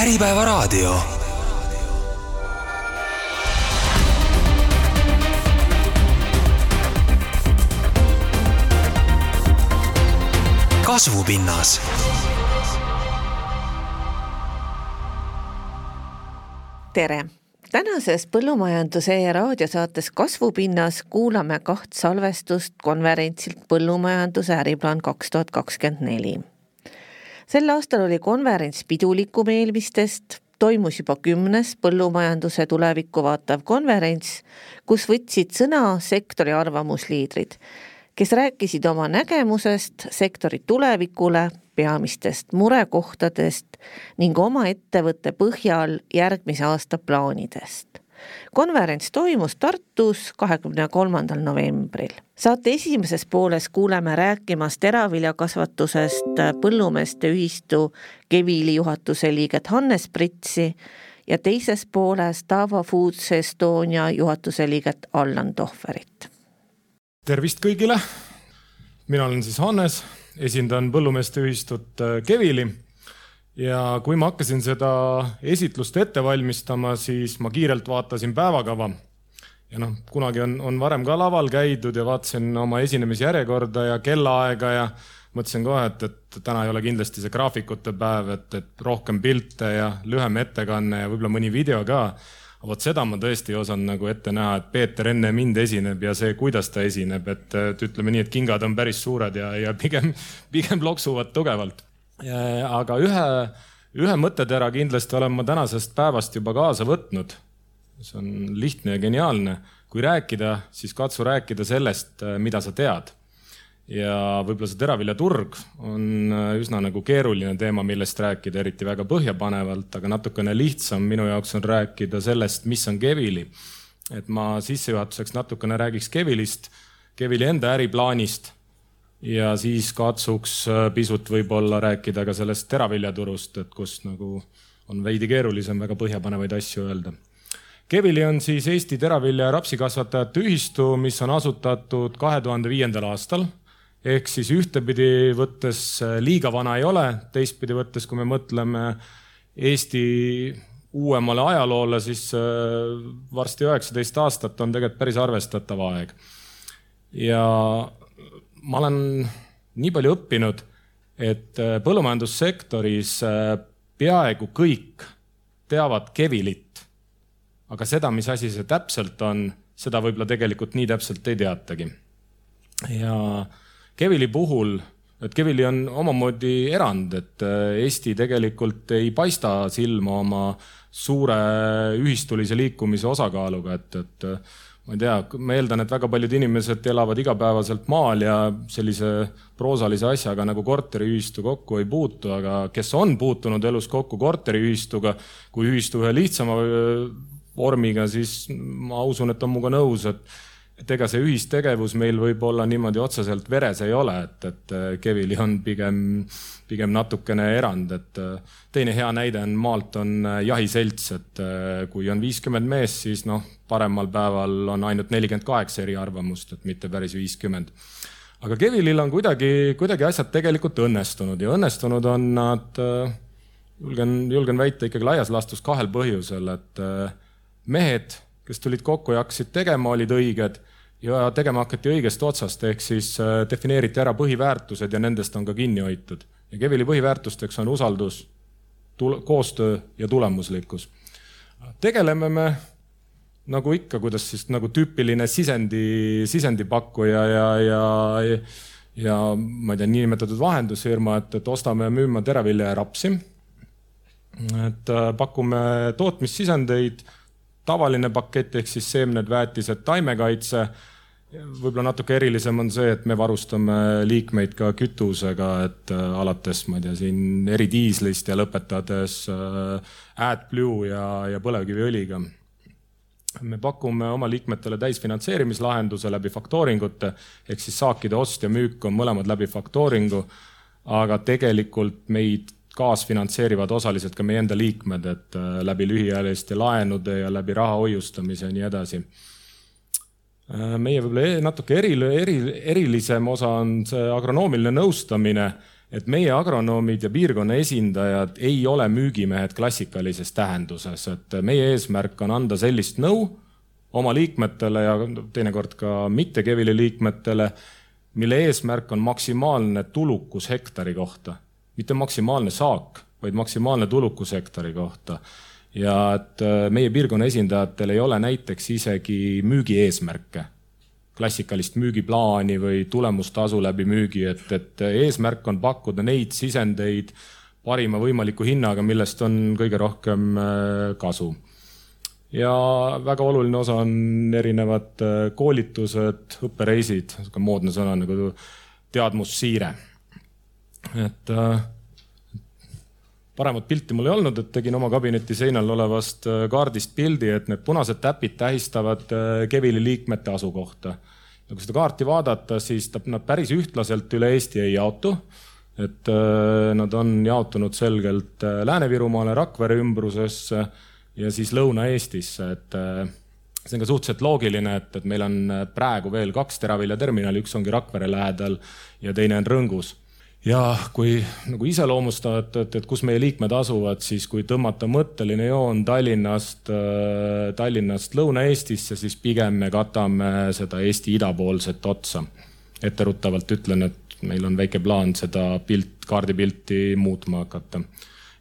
Äripäevaraadio. kasvupinnas tere! tänases Põllumajanduse e raadiosaates Kasvupinnas kuulame kaht salvestust konverentsilt Põllumajanduse äriplaan kaks tuhat kakskümmend neli. Sel aastal oli konverents pidulikum eelmistest, toimus juba kümnes põllumajanduse tulevikku vaatav konverents, kus võtsid sõna sektori arvamusliidrid, kes rääkisid oma nägemusest sektori tulevikule peamistest murekohtadest ning oma ettevõtte põhjal järgmise aasta plaanidest. Konverents toimus Tartus kahekümne kolmandal novembril. saate esimeses pooles kuuleme rääkimas teraviljakasvatusest Põllumeeste Ühistu Kevili juhatuse liiget Hannes Pritsi ja teises pooles Tava Foods Estonia juhatuse liiget Allan Tohverit. tervist kõigile, mina olen siis Hannes esindan Põllumeeste Ühistut äh, Kevili ja kui ma hakkasin seda esitlust ette valmistama, siis ma kiirelt vaatasin päevakava. ja noh, kunagi on, on varem ka laval käidud ja vaatasin oma esinemisjärjekorda ja kellaaega ja mõtlesin kohe, et, et täna ei ole kindlasti see graafikute päev, et, et rohkem pilte ja lühem ettekanne ja võib-olla mõni video ka vot seda ma tõesti ei osanud nagu ette näha, et Peeter enne mind esineb ja see, kuidas ta esineb, et, et ütleme nii, et kingad on päris suured ja, ja pigem, pigem loksuvad tugevalt. Aga ühe, ühe mõttetera kindlasti olen ma tänasest päevast juba kaasa võtnud. see on lihtne ja geniaalne. kui rääkida, siis katsu rääkida sellest, mida sa tead ja võib-olla see teraviljaturg on äh, üsna nagu keeruline teema, millest rääkida, eriti väga põhjapanevalt, aga natukene lihtsam minu jaoks on rääkida sellest, mis on Kevili. et ma sissejuhatuseks natukene räägiks Kevilist, Kevili enda äriplaanist ja siis katsuks äh, pisut võib-olla rääkida ka sellest teraviljaturust, et kus nagu on veidi keerulisem väga põhjapanevaid asju öelda. Kevili on siis Eesti Teravilja ja Rapsikasvatajate Ühistu, mis on asutatud kahe tuhande viiendal aastal ehk siis ühtepidi võttes äh, liiga vana ei ole, teistpidi võttes, kui me mõtleme Eesti uuemale ajaloole, siis äh, varsti üheksateist aastat on tegelikult päris arvestatav aeg. ja ma olen nii palju õppinud, et äh, põllumajandussektoris peaaegu kõik teavad Kevilit, aga seda, mis asi see täpselt on, seda võib-olla tegelikult nii täpselt ei teatagi. ja äh, Kevili puhul, et Kevili on omamoodi erand, et äh, Eesti tegelikult ei paista silma oma suure ühistulise liikumise osakaaluga, et, et äh, ma ei tea, ma eeldan, et väga paljud inimesed elavad igapäevaselt maal ja sellise proosalise asjaga nagu korteriühistu kokku ei puutu, aga kes on puutunud elus kokku korteriühistuga kui ühistu ühe lihtsama äh, vormiga, siis ma usun, et on minuga nõus, et et ega see ühistegevus meil võib-olla niimoodi otseselt veres ei ole, et, et äh, Kevili on pigem, pigem natukene erand, et äh, teine hea näide on maalt on äh, jahiselts, et kui on viiskümmend meest, siis noh, paremal päeval on ainult nelikümmend kaheksa eriarvamust, et mitte päris viiskümmend. aga Kevilil on kuidagi, kuidagi asjad tegelikult õnnestunud ja õnnestunud on nad, julgen, julgen väita ikkagi laias laastus kahel põhjusel, et mehed kes tulid kokku ja hakkasid tegema, olid õiged ja tegema hakati õigest otsast, ehk siis äh, defineeriti ära põhiväärtused ja nendest on ka kinni hoitud. ja Kevili põhiväärtusteks on usaldus, koostöö ja tulemuslikkus. tegeleme me nagu ikka, kuidas siis nagu tüüpiline sisendi, sisendipakkuja ja, ja, ja, ja ma ei tea, niinimetatud vahendusfirma, et, et ostame ja müüme teravilja ja rapsi. et äh, pakume tootmissisendeid, tavaline pakett ehk siis seemned, väetised, taimekaitse võib-olla natuke erilisem on see, et me varustame liikmeid ka kütusega, et äh, alates, ma ei tea, siin eridiislist ja lõpetades äh, AdBlue ja, ja põlevkiviõliga. me pakume oma liikmetele täisfinantseerimislahenduse läbi faktooringute ehk siis saakide ost ja müük on mõlemad läbi faktooringu, aga tegelikult meid kaasfinantseerivad osaliselt ka meie enda liikmed, et äh, läbi lühiajaliste laenude ja läbi raha hoiustamise ja nii edasi. Äh, meie võib-olla e-, natuke eri, eri, erilisem osa on see agronoomiline nõustamine et meie agronoomid ja piirkonna esindajad ei ole müügimehed klassikalises tähenduses, et meie eesmärk on anda sellist nõu oma liikmetele ja teinekord ka mitte Kevili liikmetele, mille eesmärk on maksimaalne tulukus hektari kohta, mitte maksimaalne saak, vaid maksimaalne tulukus hektari kohta ja et meie piirkonna esindajatel ei ole näiteks isegi müügieesmärke klassikalist müügiplaani või tulemustasu läbi müügi, et, et eesmärk on pakkuda neid sisendeid parima võimaliku hinnaga, millest on kõige rohkem äh, kasu. ja väga oluline osa on erinevad äh, koolitused, õppereisid, sihuke moodne sõna nagu teadmussiire. Et äh, paremat pilti mul ei olnud, et tegin oma kabineti seinal olevast kaardist pildi, et need punased täpid tähistavad Kevili liikmete asukohta ja kui seda kaarti vaadata, siis ta, nad päris ühtlaselt üle Eesti ei jaotu. et äh, nad on jaotunud selgelt äh, Lääne-Virumaale, Rakvere ümbrusesse ja siis Lõuna-Eestisse, et äh, see on ka suhteliselt loogiline, et, et meil on praegu veel kaks teraviljaterminali, üks ongi Rakvere lähedal ja teine on Rõngus ja kui nagu iseloomustada, et, et kus meie liikmed asuvad, siis kui tõmmata mõtteline joon Tallinnast, äh, Tallinnast Lõuna-Eestisse, siis pigem me katame seda Eesti idapoolset otsa. etteruttavalt ütlen, et meil on väike plaan seda pilt, kaardipilti muutma hakata.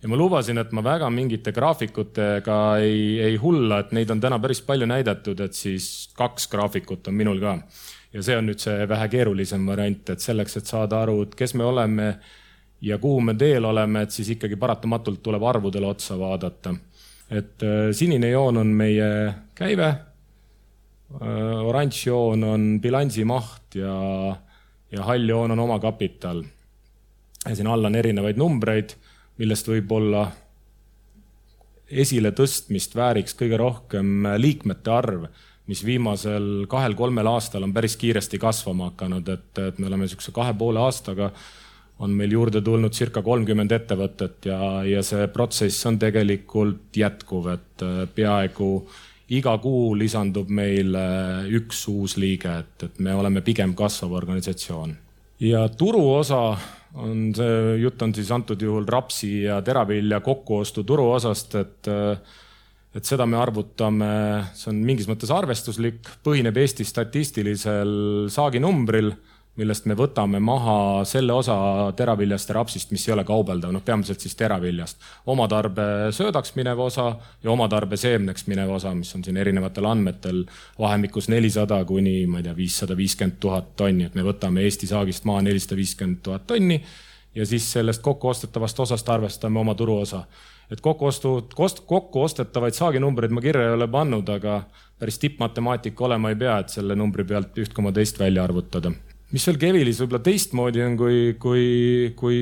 ja ma lubasin, et ma väga mingite graafikutega ei, ei hulla, et neid on täna päris palju näidatud, et siis kaks graafikut on minul ka ja see on nüüd see vähe keerulisem variant, et selleks, et saada aru, et kes me oleme ja kuhu me teel oleme, et siis ikkagi paratamatult tuleb arvudele otsa vaadata. et äh, sinine joon on meie käive äh,, oranž joon on bilansimaht ja, ja hall joon on omakapital. ja siin all on erinevaid numbreid, millest võib-olla esiletõstmist vääriks kõige rohkem liikmete arv mis viimasel kahel-kolmel aastal on päris kiiresti kasvama hakanud, et, et me oleme niisuguse kahe poole aastaga on meil juurde tulnud circa kolmkümmend ettevõtet ja, ja see protsess on tegelikult jätkuv, et äh, peaaegu iga kuu lisandub meile üks uus liige, et, et me oleme pigem kasvav organisatsioon. ja turuosa on see, jutt on siis antud juhul rapsi ja teravilja kokkuostu turuosast, et äh, et seda me arvutame, see on mingis mõttes arvestuslik, põhineb Eesti statistilisel saaginumbril, millest me võtame maha selle osa teraviljast ja rapsist, mis ei ole kaubeldav, noh, peamiselt siis teraviljast. omatarbe söödaks minev osa ja omatarbe seemneks minev osa, mis on siin erinevatel andmetel vahemikus nelisada kuni, ma ei tea, viissada viiskümmend tuhat tonni, et me võtame Eesti saagist maha nelisada viiskümmend tuhat tonni ja siis sellest kokku ostetavast osast arvestame oma turuosa et kokkuostu, kost, kokku ostetavaid saaginumbreid ma kirja ei ole pannud, aga päris tippmatemaatika olema ei pea, et selle numbri pealt üht koma teist välja arvutada. mis veel Kevilis võib-olla teistmoodi on, kui, kui, kui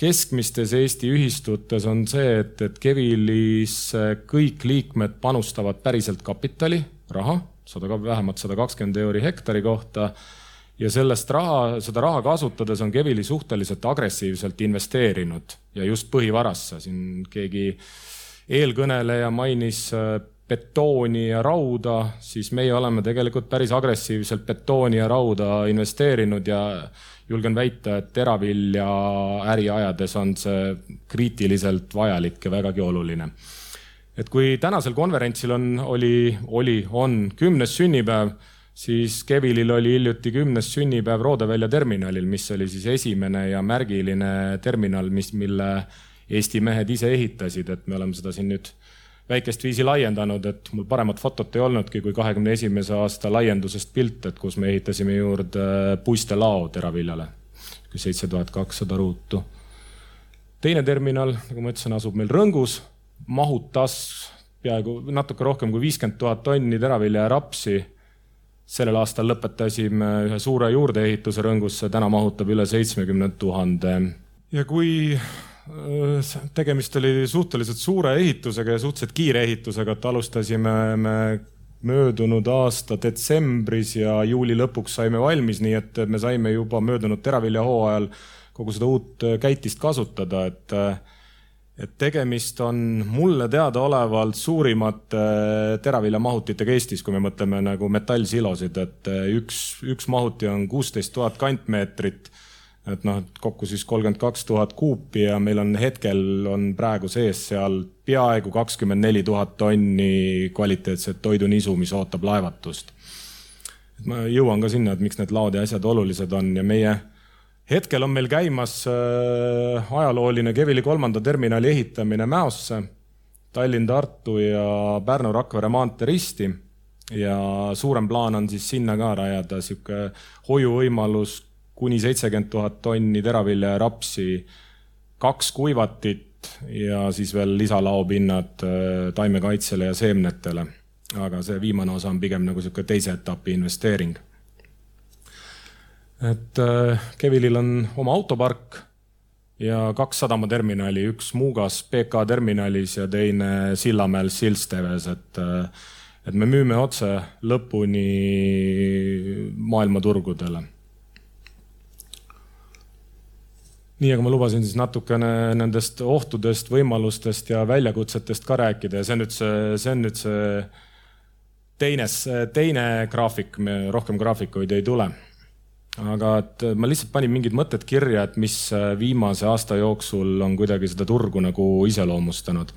keskmistes Eesti ühistutes on see, et, et Kevilis kõik liikmed panustavad päriselt kapitali, raha, sada, vähemalt sada kakskümmend euri hektari kohta ja sellest raha, seda raha kasutades on Kevili suhteliselt agressiivselt investeerinud ja just põhivarasse. siin keegi eelkõneleja mainis äh, betooni ja rauda, siis meie oleme tegelikult päris agressiivselt betooni ja rauda investeerinud ja julgen väita, et teravilja äri ajades on see kriitiliselt vajalik ja vägagi oluline. et kui tänasel konverentsil on, oli, oli, on kümnes sünnipäev siis Kevilil oli hiljuti kümnes sünnipäev Roodevälja terminalil, mis oli siis esimene ja märgiline terminal, mis, mille Eesti mehed ise ehitasid, et me oleme seda siin nüüd väikest viisi laiendanud, et mul paremat fotot ei olnudki kui kahekümne esimese aasta laiendusest pilt, et kus me ehitasime juurde puistelao teraviljale, seitse tuhat kakssada ruutu. teine terminal, nagu ma ütlesin, asub meil Rõngus, mahutas peaaegu natuke rohkem kui viiskümmend tuhat tonni teravilja ja rapsi sellel aastal lõpetasime ühe suure juurdeehituse Rõngusse, täna mahutab üle seitsmekümne tuhande. ja kui äh, tegemist oli suhteliselt suure ehitusega ja suhteliselt kiire ehitusega, et alustasime me möödunud aasta detsembris ja juuli lõpuks saime valmis, nii et me saime juba möödunud teraviljahooajal kogu seda uut käitist kasutada, et et tegemist on mulle teadaolevalt suurimate äh, teraviljamahutitega Eestis, kui me mõtleme nagu metallsilosid, et äh, üks, üks mahuti on kuusteist tuhat kantmeetrit et noh, et kokku siis kolmkümmend kaks tuhat kuupi ja meil on hetkel on praegu sees seal peaaegu kakskümmend neli tuhat tonni kvaliteetset toidunisu, mis ootab laevatust. et ma jõuan ka sinna, et miks need laod ja asjad olulised on ja meie hetkel on meil käimas äh, ajalooline Kevili kolmanda terminali ehitamine Mäosse, Tallinn-Tartu ja Pärnu-Rakvere maantee risti ja suurem plaan on siis sinna ka rajada sihuke hoiuvõimalus kuni seitsekümmend tuhat tonni teravilja ja rapsi, kaks kuivatit ja siis veel lisalaopinnad äh, taimekaitsele ja seemnetele. aga see viimane osa on pigem nagu niisugune teise etapi investeering. Et äh, Kevilil on oma autopark ja kaks sadamaterminali, üks Muugas PK terminalis ja teine Sillamäel Silsteves, et äh, et me müüme otse lõpuni maailmaturgudele nii, aga ma lubasin siis natukene nendest ohtudest, võimalustest ja väljakutsetest ka rääkida ja see on nüüd see, see on nüüd see teine, teine graafik, rohkem graafikuid ei tule. Aga et ma lihtsalt panin mingid mõtted kirja, et mis viimase aasta jooksul on kuidagi seda turgu nagu iseloomustanud.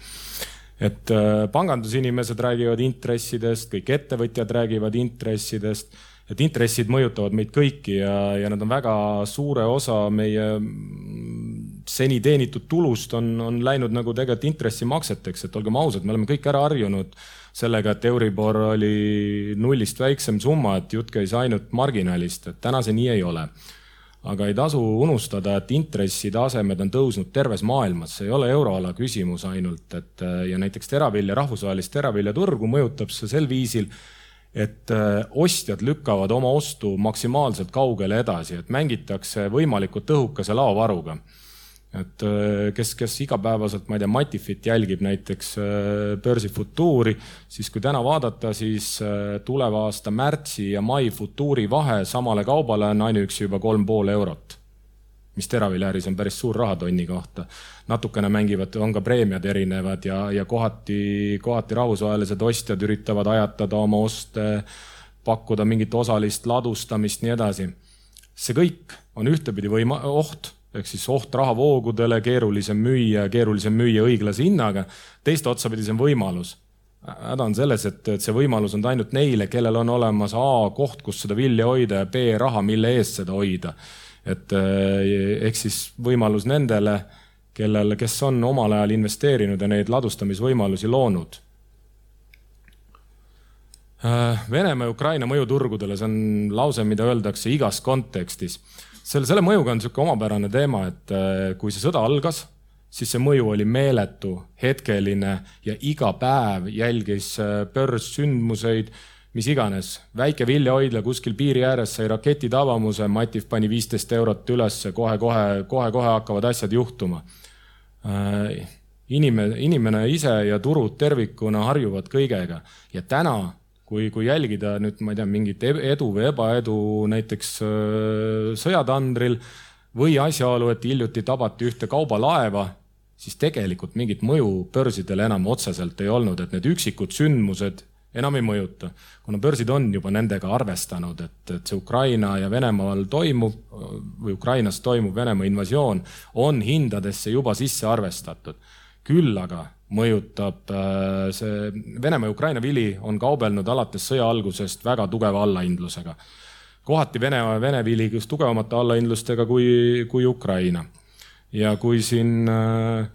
Et äh, pangandusinimesed räägivad intressidest, kõik ettevõtjad räägivad intressidest et intressid mõjutavad meid kõiki ja, ja nad on väga suure osa meie seni teenitud tulust on, on läinud nagu tegelikult intressimakseteks, et olgem ausad, me oleme kõik ära harjunud sellega, et Euribor oli nullist väiksem summa, et jutt käis ainult marginaalist, et täna see nii ei ole. aga ei tasu unustada, et intressitasemed on tõusnud terves maailmas, see ei ole euroala küsimus ainult, et ja näiteks teravilja, rahvusvahelist teraviljaturgu mõjutab see sel viisil et äh, ostjad lükkavad oma ostu maksimaalselt kaugele edasi, et mängitakse võimalikult õhukese laovaruga. Et äh, kes, kes igapäevaselt, ma ei tea, Matifit jälgib näiteks äh, börsifutuuri, siis kui täna vaadata, siis tuleva aasta märtsi ja mai futuuri vahe samale kaubale on ainuüksi juba kolm pool eurot mis teraviljaäris on päris suur raha tonni kohta. natukene mängivad, on ka preemiad erinevad ja, ja kohati, kohati rahvusvahelised ostjad üritavad ajatada oma oste, pakkuda mingit osalist ladustamist, nii edasi. see kõik on ühtepidi võima-, oht, ehk siis oht rahavoogudele, keerulisem müüa, keerulisem müüa õiglase hinnaga. teist otsapidi see on võimalus häda on selles, et, et see võimalus on ainult neile, kellel on olemas A koht, kus seda vilja hoida ja B raha, mille eest seda hoida et eh, ehk siis võimalus nendele, kellel, kes on omal ajal investeerinud ja neid ladustamisvõimalusi loonud. Eh, Venemaa ja Ukraina mõju turgudele, see on lause, mida öeldakse igas kontekstis. Selle, selle mõjuga on niisugune omapärane teema, et eh, kui see sõda algas, siis see mõju oli meeletu, hetkeline ja iga päev jälgis börs sündmuseid mis iganes, väike viljahoidla kuskil piiri ääres sai raketitabamuse, Matif pani viisteist eurot ülesse kohe,, kohe-kohe, kohe-kohe hakkavad asjad juhtuma. Äh, inimene, inimene ise ja turud tervikuna harjuvad kõigega ja täna, kui, kui jälgida nüüd, ma ei tea, mingit e-, edu või ebaedu näiteks äh, sõjatandril või asjaolu, et hiljuti tabati ühte kaubalaeva, siis tegelikult mingit mõju börsidele enam otseselt ei olnud, et need üksikud sündmused enam ei mõjuta, kuna börsid on juba nendega arvestanud, et, et see Ukraina ja Venemaal toimuv või Ukrainas toimuv Venemaa invasioon on hindadesse juba sisse arvestatud. küll aga mõjutab äh, see Venemaa ja Ukraina vili on kaubelnud alates sõja algusest väga tugeva allahindlusega. kohati Vene, Vene vili just tugevamate allahindlustega kui, kui Ukraina. ja kui siin äh,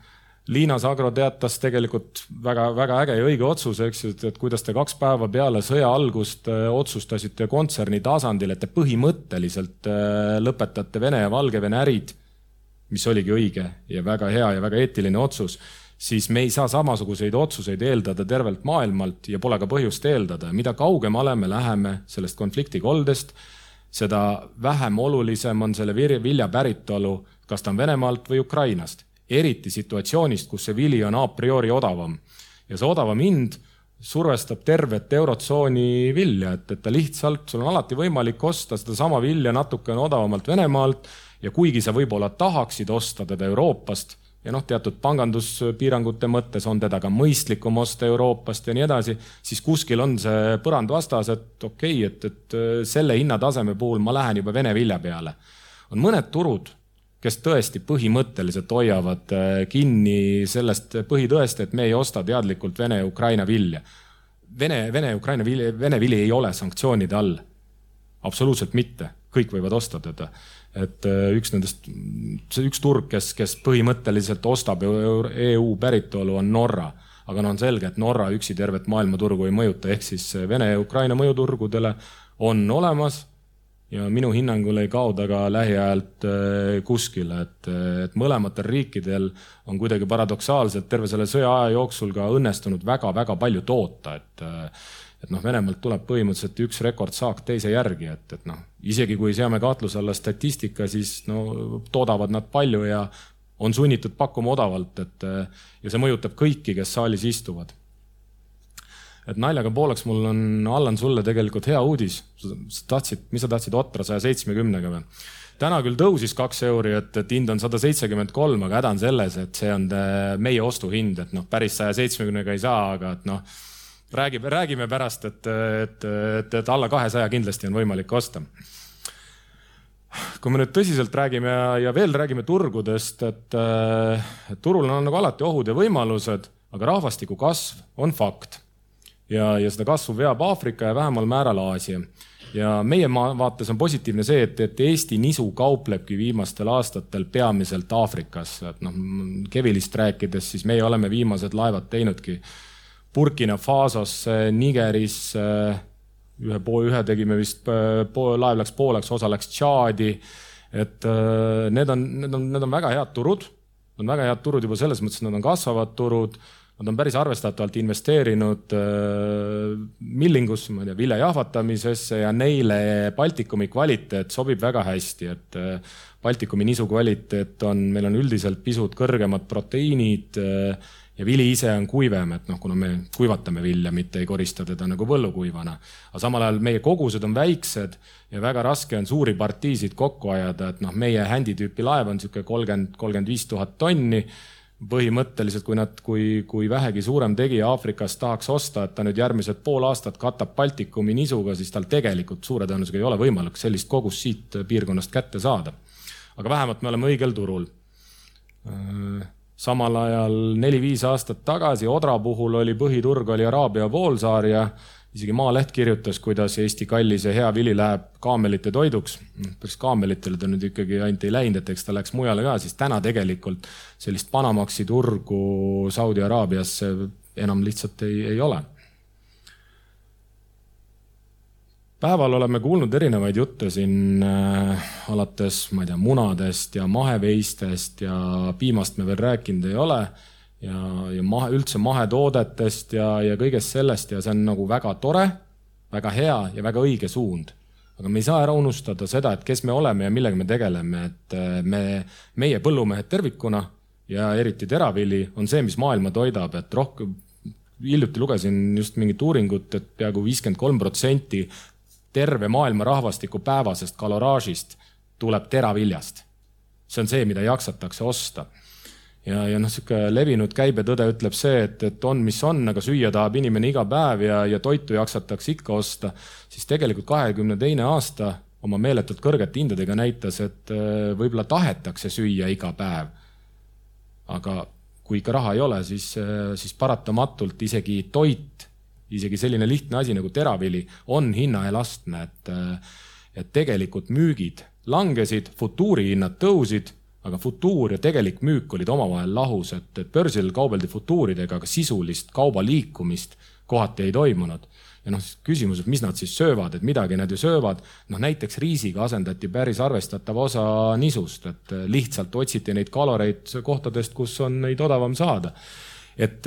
Liinas Agro teatas tegelikult väga-väga äge ja õige otsuse, eks ju, et kuidas te kaks päeva peale sõja algust äh, otsustasite kontserni tasandil, et te põhimõtteliselt lõpetate Vene ja Valgevene ärid, mis oligi õige ja väga hea ja väga eetiline otsus, siis me ei saa samasuguseid otsuseid eeldada tervelt maailmalt ja pole ka põhjust eeldada. mida kaugemale me läheme sellest konfliktikoldest, seda vähem olulisem on selle vilja päritolu, kas ta on Venemaalt või Ukrainast eriti situatsioonist, kus see vili on a priori odavam. ja see odavam hind survestab tervet eurotsooni vilja, et, et ta lihtsalt, sul on alati võimalik osta sedasama vilja natukene odavamalt Venemaalt ja kuigi sa võib-olla tahaksid osta teda Euroopast ja noh, teatud panganduspiirangute mõttes on teda ka mõistlikum osta Euroopast ja nii edasi, siis kuskil on see põrand vastas, et okei okay,, et, et selle hinnataseme puhul ma lähen juba Vene vilja peale. on mõned turud kes tõesti põhimõtteliselt hoiavad äh, kinni sellest põhitõest, et me ei osta teadlikult Vene ja Ukraina vilja. Vene, Vene Ukraina vili, Vene vili ei ole sanktsioonide all. absoluutselt mitte, kõik võivad osta teda. Et äh, üks nendest, see üks turg, kes, kes põhimõtteliselt ostab EU päritolu, on Norra. Aga no on selge, et Norra üksi tervet maailmaturgu ei mõjuta, ehk siis Vene ja Ukraina mõjuturgudele on olemas ja minu hinnangul ei kao ta ka lähiajalt äh, kuskile, et, et mõlematel riikidel on kuidagi paradoksaalselt terve selle sõja aja jooksul ka õnnestunud väga-väga palju toota, et äh, et noh, Venemaalt tuleb põhimõtteliselt üks rekordsaak teise järgi, et, et noh, isegi kui seame kahtluse alla statistika, siis no toodavad nad palju ja on sunnitud pakkuma odavalt, et äh, ja see mõjutab kõiki, kes saalis istuvad et naljaga pooleks mul on, Allan, sulle tegelikult hea uudis. sa tahtsid, mis sa tahtsid, Otra saja seitsmekümnega või? täna küll tõusis kaks euri, et, et hind on sada seitsekümmend kolm, aga häda on selles, et see on meie ostuhind, et noh, päris saja seitsmekümnega ei saa, aga et noh, räägime, räägime pärast, et, et, et, et alla kahesaja kindlasti on võimalik osta. kui me nüüd tõsiselt räägime ja, ja veel räägime turgudest, et, et turul on nagu alati ohud ja võimalused, aga rahvastiku kasv on fakt ja, ja seda kasvu veab Aafrika ja vähemal määral Aasia. ja meie vaates on positiivne see, et, et Eesti nisu kauplebki viimastel aastatel peamiselt Aafrikas, et noh, Kevilist rääkides, siis meie oleme viimased laevad teinudki Burkina Fasosse, Nigerisse, ühe pool, ühe tegime vist, laev läks pooleks, osa läks Tšaadi. et äh, need on, need on, need on väga head turud, on väga head turud juba selles mõttes, et nad on kasvavad turud. Nad on päris arvestatavalt investeerinud äh, millingusse, ma ei tea, vilja jahvatamisesse ja neile Baltikumi kvaliteet sobib väga hästi, et äh, Baltikumi nisu kvaliteet on, meil on üldiselt pisut kõrgemad proteiinid äh, ja vili ise on kuivem, et noh, kuna me kuivatame vilja, mitte ei korista teda nagu põllukuivana. aga samal ajal meie kogused on väiksed ja väga raske on suuri partiisid kokku ajada, et noh, meie händi tüüpi laev on niisugune kolmkümmend, kolmkümmend viis tuhat tonni põhimõtteliselt, kui nad, kui, kui vähegi suurem tegija Aafrikas tahaks osta, et ta nüüd järgmised pool aastat katab Baltikumi nisuga, siis tal tegelikult suure tõenäosusega ei ole võimalik sellist kogust siit piirkonnast kätte saada. aga vähemalt me oleme õigel turul. Samal ajal neli-viis aastat tagasi Odra puhul oli põhiturg oli Araabia poolsaar ja isegi Maaleht kirjutas, kuidas Eesti kallis ja hea vili läheb kaamelite toiduks. päris kaamelitele ta nüüd ikkagi ainult ei läinud, et eks ta läks mujale ka, siis täna tegelikult sellist Panamaxi turgu Saudi Araabiasse enam lihtsalt ei, ei ole. Päeval oleme kuulnud erinevaid jutte siin äh, alates, ma ei tea, munadest ja maheveistest ja piimast me veel rääkinud ei ole ja, ja mahe, üldse mahetoodetest ja, ja kõigest sellest ja see on nagu väga tore, väga hea ja väga õige suund. aga me ei saa ära unustada seda, et kes me oleme ja millega me tegeleme, et äh, me, meie põllumehed tervikuna ja eriti teravili on see, mis maailma toidab, et rohkem, hiljuti lugesin just mingit uuringut, et peaaegu viiskümmend kolm protsenti terve maailma rahvastiku päevasest kaloraažist tuleb teraviljast. see on see, mida jaksatakse osta ja, ja noh, sihuke levinud käibetõde ütleb see, et, et on, mis on, aga süüa tahab inimene iga päev ja, ja toitu jaksatakse ikka osta, siis tegelikult kahekümne teine aasta oma meeletult kõrgete hindadega näitas, et äh, võib-olla tahetakse süüa iga päev. aga kui ikka raha ei ole, siis, äh, siis paratamatult isegi toit, isegi selline lihtne asi nagu teravili on hinnaelastne, et, et tegelikult müügid langesid, futuurihinnad tõusid aga futuur ja tegelik müük olid omavahel lahus, et, et börsil kaubeldi futuuridega, aga sisulist kauba liikumist kohati ei toimunud. ja noh, küsimus, et mis nad siis söövad, et midagi nad ju söövad, noh näiteks riisiga asendati päris arvestatav osa nisust, et lihtsalt otsiti neid kaloreid kohtadest, kus on neid odavam saada. et,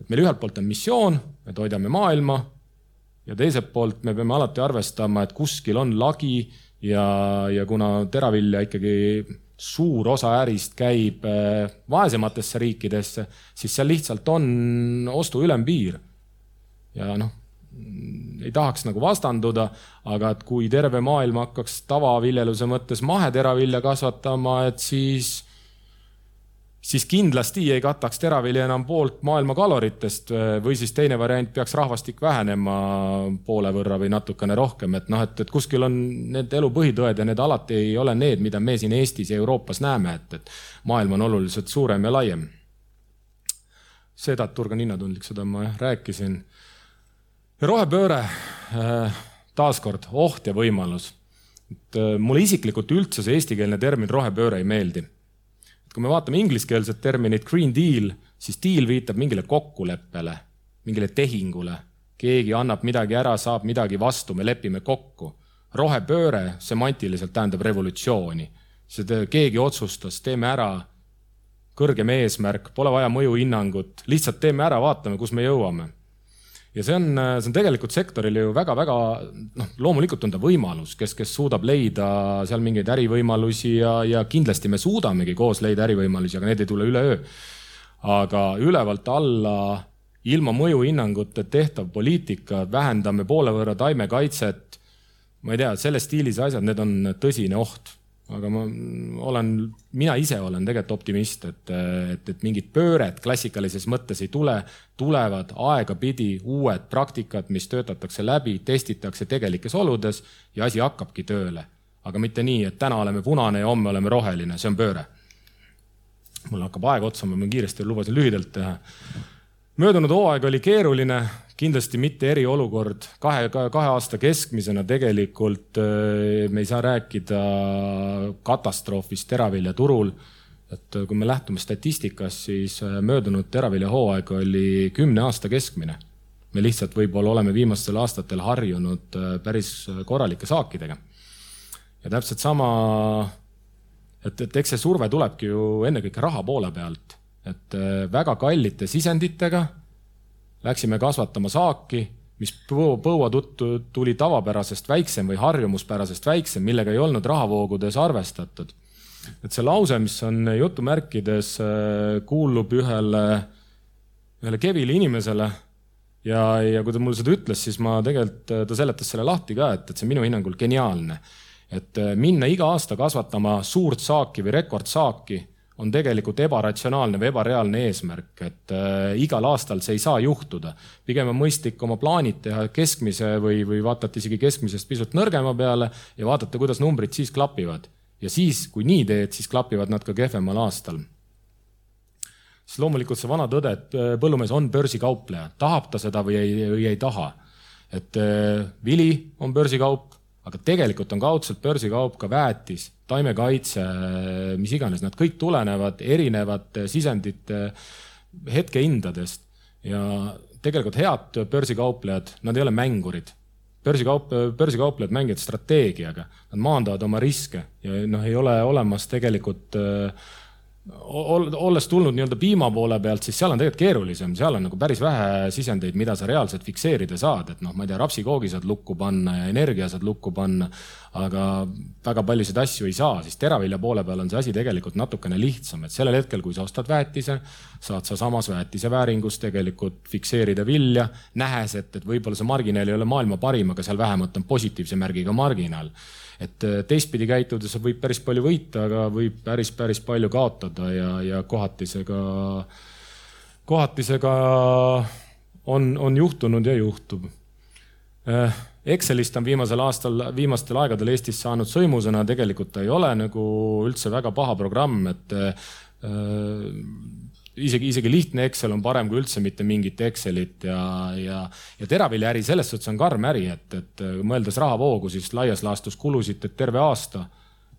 et meil ühelt poolt on missioon, me toidame maailma ja teiselt poolt me peame alati arvestama, et kuskil on lagi ja, ja kuna teravilja ikkagi suur osa ärist käib äh, vaesematesse riikidesse, siis seal lihtsalt on ostu ülempiir. ja noh, ei tahaks nagu vastanduda, aga et kui terve maailm hakkaks tavaviljeluse mõttes maheteravilja kasvatama, et siis, siis kindlasti ei kataks teravilja enam poolt maailma kaloritest või siis teine variant peaks rahvastik vähenema poole võrra või natukene rohkem, et noh, et, et kuskil on need elu põhitõed ja need alati ei ole need, mida me siin Eestis ja Euroopas näeme, et, et maailm on oluliselt suurem ja laiem. seda, et turg on hinnatundlik, seda ma jah rääkisin. ja rohepööre, äh, taaskord oht ja võimalus. et äh, mulle isiklikult üldse see eestikeelne termin rohepööre ei meeldi kui me vaatame ingliskeelset terminit green deal, siis deal viitab mingile kokkuleppele, mingile tehingule. keegi annab midagi ära, saab midagi vastu, me lepime kokku. rohepööre semantiliselt tähendab revolutsiooni. see, keegi otsustas, teeme ära, kõrgem eesmärk, pole vaja mõjuhinnangut, lihtsalt teeme ära, vaatame, kus me jõuame ja see on, see on tegelikult sektorile ju väga-väga noh, loomulikult on ta võimalus, kes, kes suudab leida seal mingeid ärivõimalusi ja, ja kindlasti me suudamegi koos leida ärivõimalusi, aga need ei tule üleöö. aga ülevalt alla ilma mõjuhinnanguta tehtav poliitika, vähendame poole võrra taimekaitset, ma ei tea, selles stiilis asjad, need on tõsine oht aga ma olen, mina ise olen tegelikult optimist, et, et, et mingit pööret klassikalises mõttes ei tule, tulevad aegapidi uued praktikad, mis töötatakse läbi, testitakse tegelikes oludes ja asi hakkabki tööle. aga mitte nii, et täna oleme punane ja homme oleme roheline, see on pööre. mul hakkab aeg otsa, ma kiiresti lubasin lühidalt teha. Möödunud hooaeg oli keeruline, kindlasti mitte eriolukord, kahe, kahe aasta keskmisena tegelikult äh, me ei saa rääkida katastroofist teraviljaturul. et äh, kui me lähtume statistikast, siis äh, möödunud teraviljahooaeg oli kümne aasta keskmine. me lihtsalt võib-olla oleme viimastel aastatel harjunud päris korralike saakidega. ja täpselt sama, et, et eks see surve tulebki ju ennekõike raha poole pealt, et väga kallite sisenditega Läksime kasvatama saaki, mis põua tõttu tuli tavapärasest väiksem või harjumuspärasest väiksem, millega ei olnud rahavoogudes arvestatud. et see lause, mis on jutumärkides, äh, kuulub ühele, ühele kevili inimesele ja, ja kui ta mulle seda ütles, siis ma tegelikult, äh, ta seletas selle lahti ka, et, et see on minu hinnangul geniaalne. et äh, minna iga aasta kasvatama suurt saaki või rekordsaaki on tegelikult ebaratsionaalne või ebareaalne eesmärk, et äh, igal aastal see ei saa juhtuda. pigem on mõistlik oma plaanid teha keskmise või, või vaadata isegi keskmisest pisut nõrgema peale ja vaadata, kuidas numbrid siis klapivad. ja siis, kui nii teed, siis klapivad nad ka kehvemal aastal. siis loomulikult see vana tõde, et äh, põllumees on börsikaupleja, tahab ta seda või ei, või ei taha. et äh, vili on börsikaup, aga tegelikult on kaudselt börsikaup ka väetis taimekaitse, mis iganes, nad kõik tulenevad erinevate sisendite hetkehindadest. Ja tegelikult head börsikauplejad, nad ei ole mängurid. börsikaup, börsikauplejad mängivad strateegiaga, nad maandavad oma riske ja noh, ei ole olemas tegelikult äh, olles tulnud nii-öelda piima poole pealt, siis seal on tegelikult keerulisem, seal on nagu päris vähe sisendeid, mida sa reaalselt fikseerida saad, et noh, ma ei tea, rapsikoogi saad lukku panna ja energia saad lukku panna, aga väga paljusid asju ei saa, siis teravilja poole peal on see asi tegelikult natukene lihtsam, et sellel hetkel, kui sa ostad väetise, saad sa samas väetise vääringus tegelikult fikseerida vilja, nähes, et, et võib-olla see marginaal ei ole maailma parim, aga seal vähemalt on positiivse märgiga marginaal et äh, teistpidi käitudes võib päris palju võita, aga võib päris, päris palju kaotada ja, ja kohati see ka, kohati see ka on, on juhtunud ja juhtub. Äh, Excelist on viimasel aastal, viimastel aegadel Eestis saanud sõimusõna, tegelikult ta ei ole nagu üldse väga paha programm, et äh, isegi, isegi lihtne Excel on parem kui üldse mitte mingit Excelit ja, ja, ja teraviljaäri selles suhtes on karm äri, et, et mõeldes rahavoogu, siis laias laastus kulusid terve aasta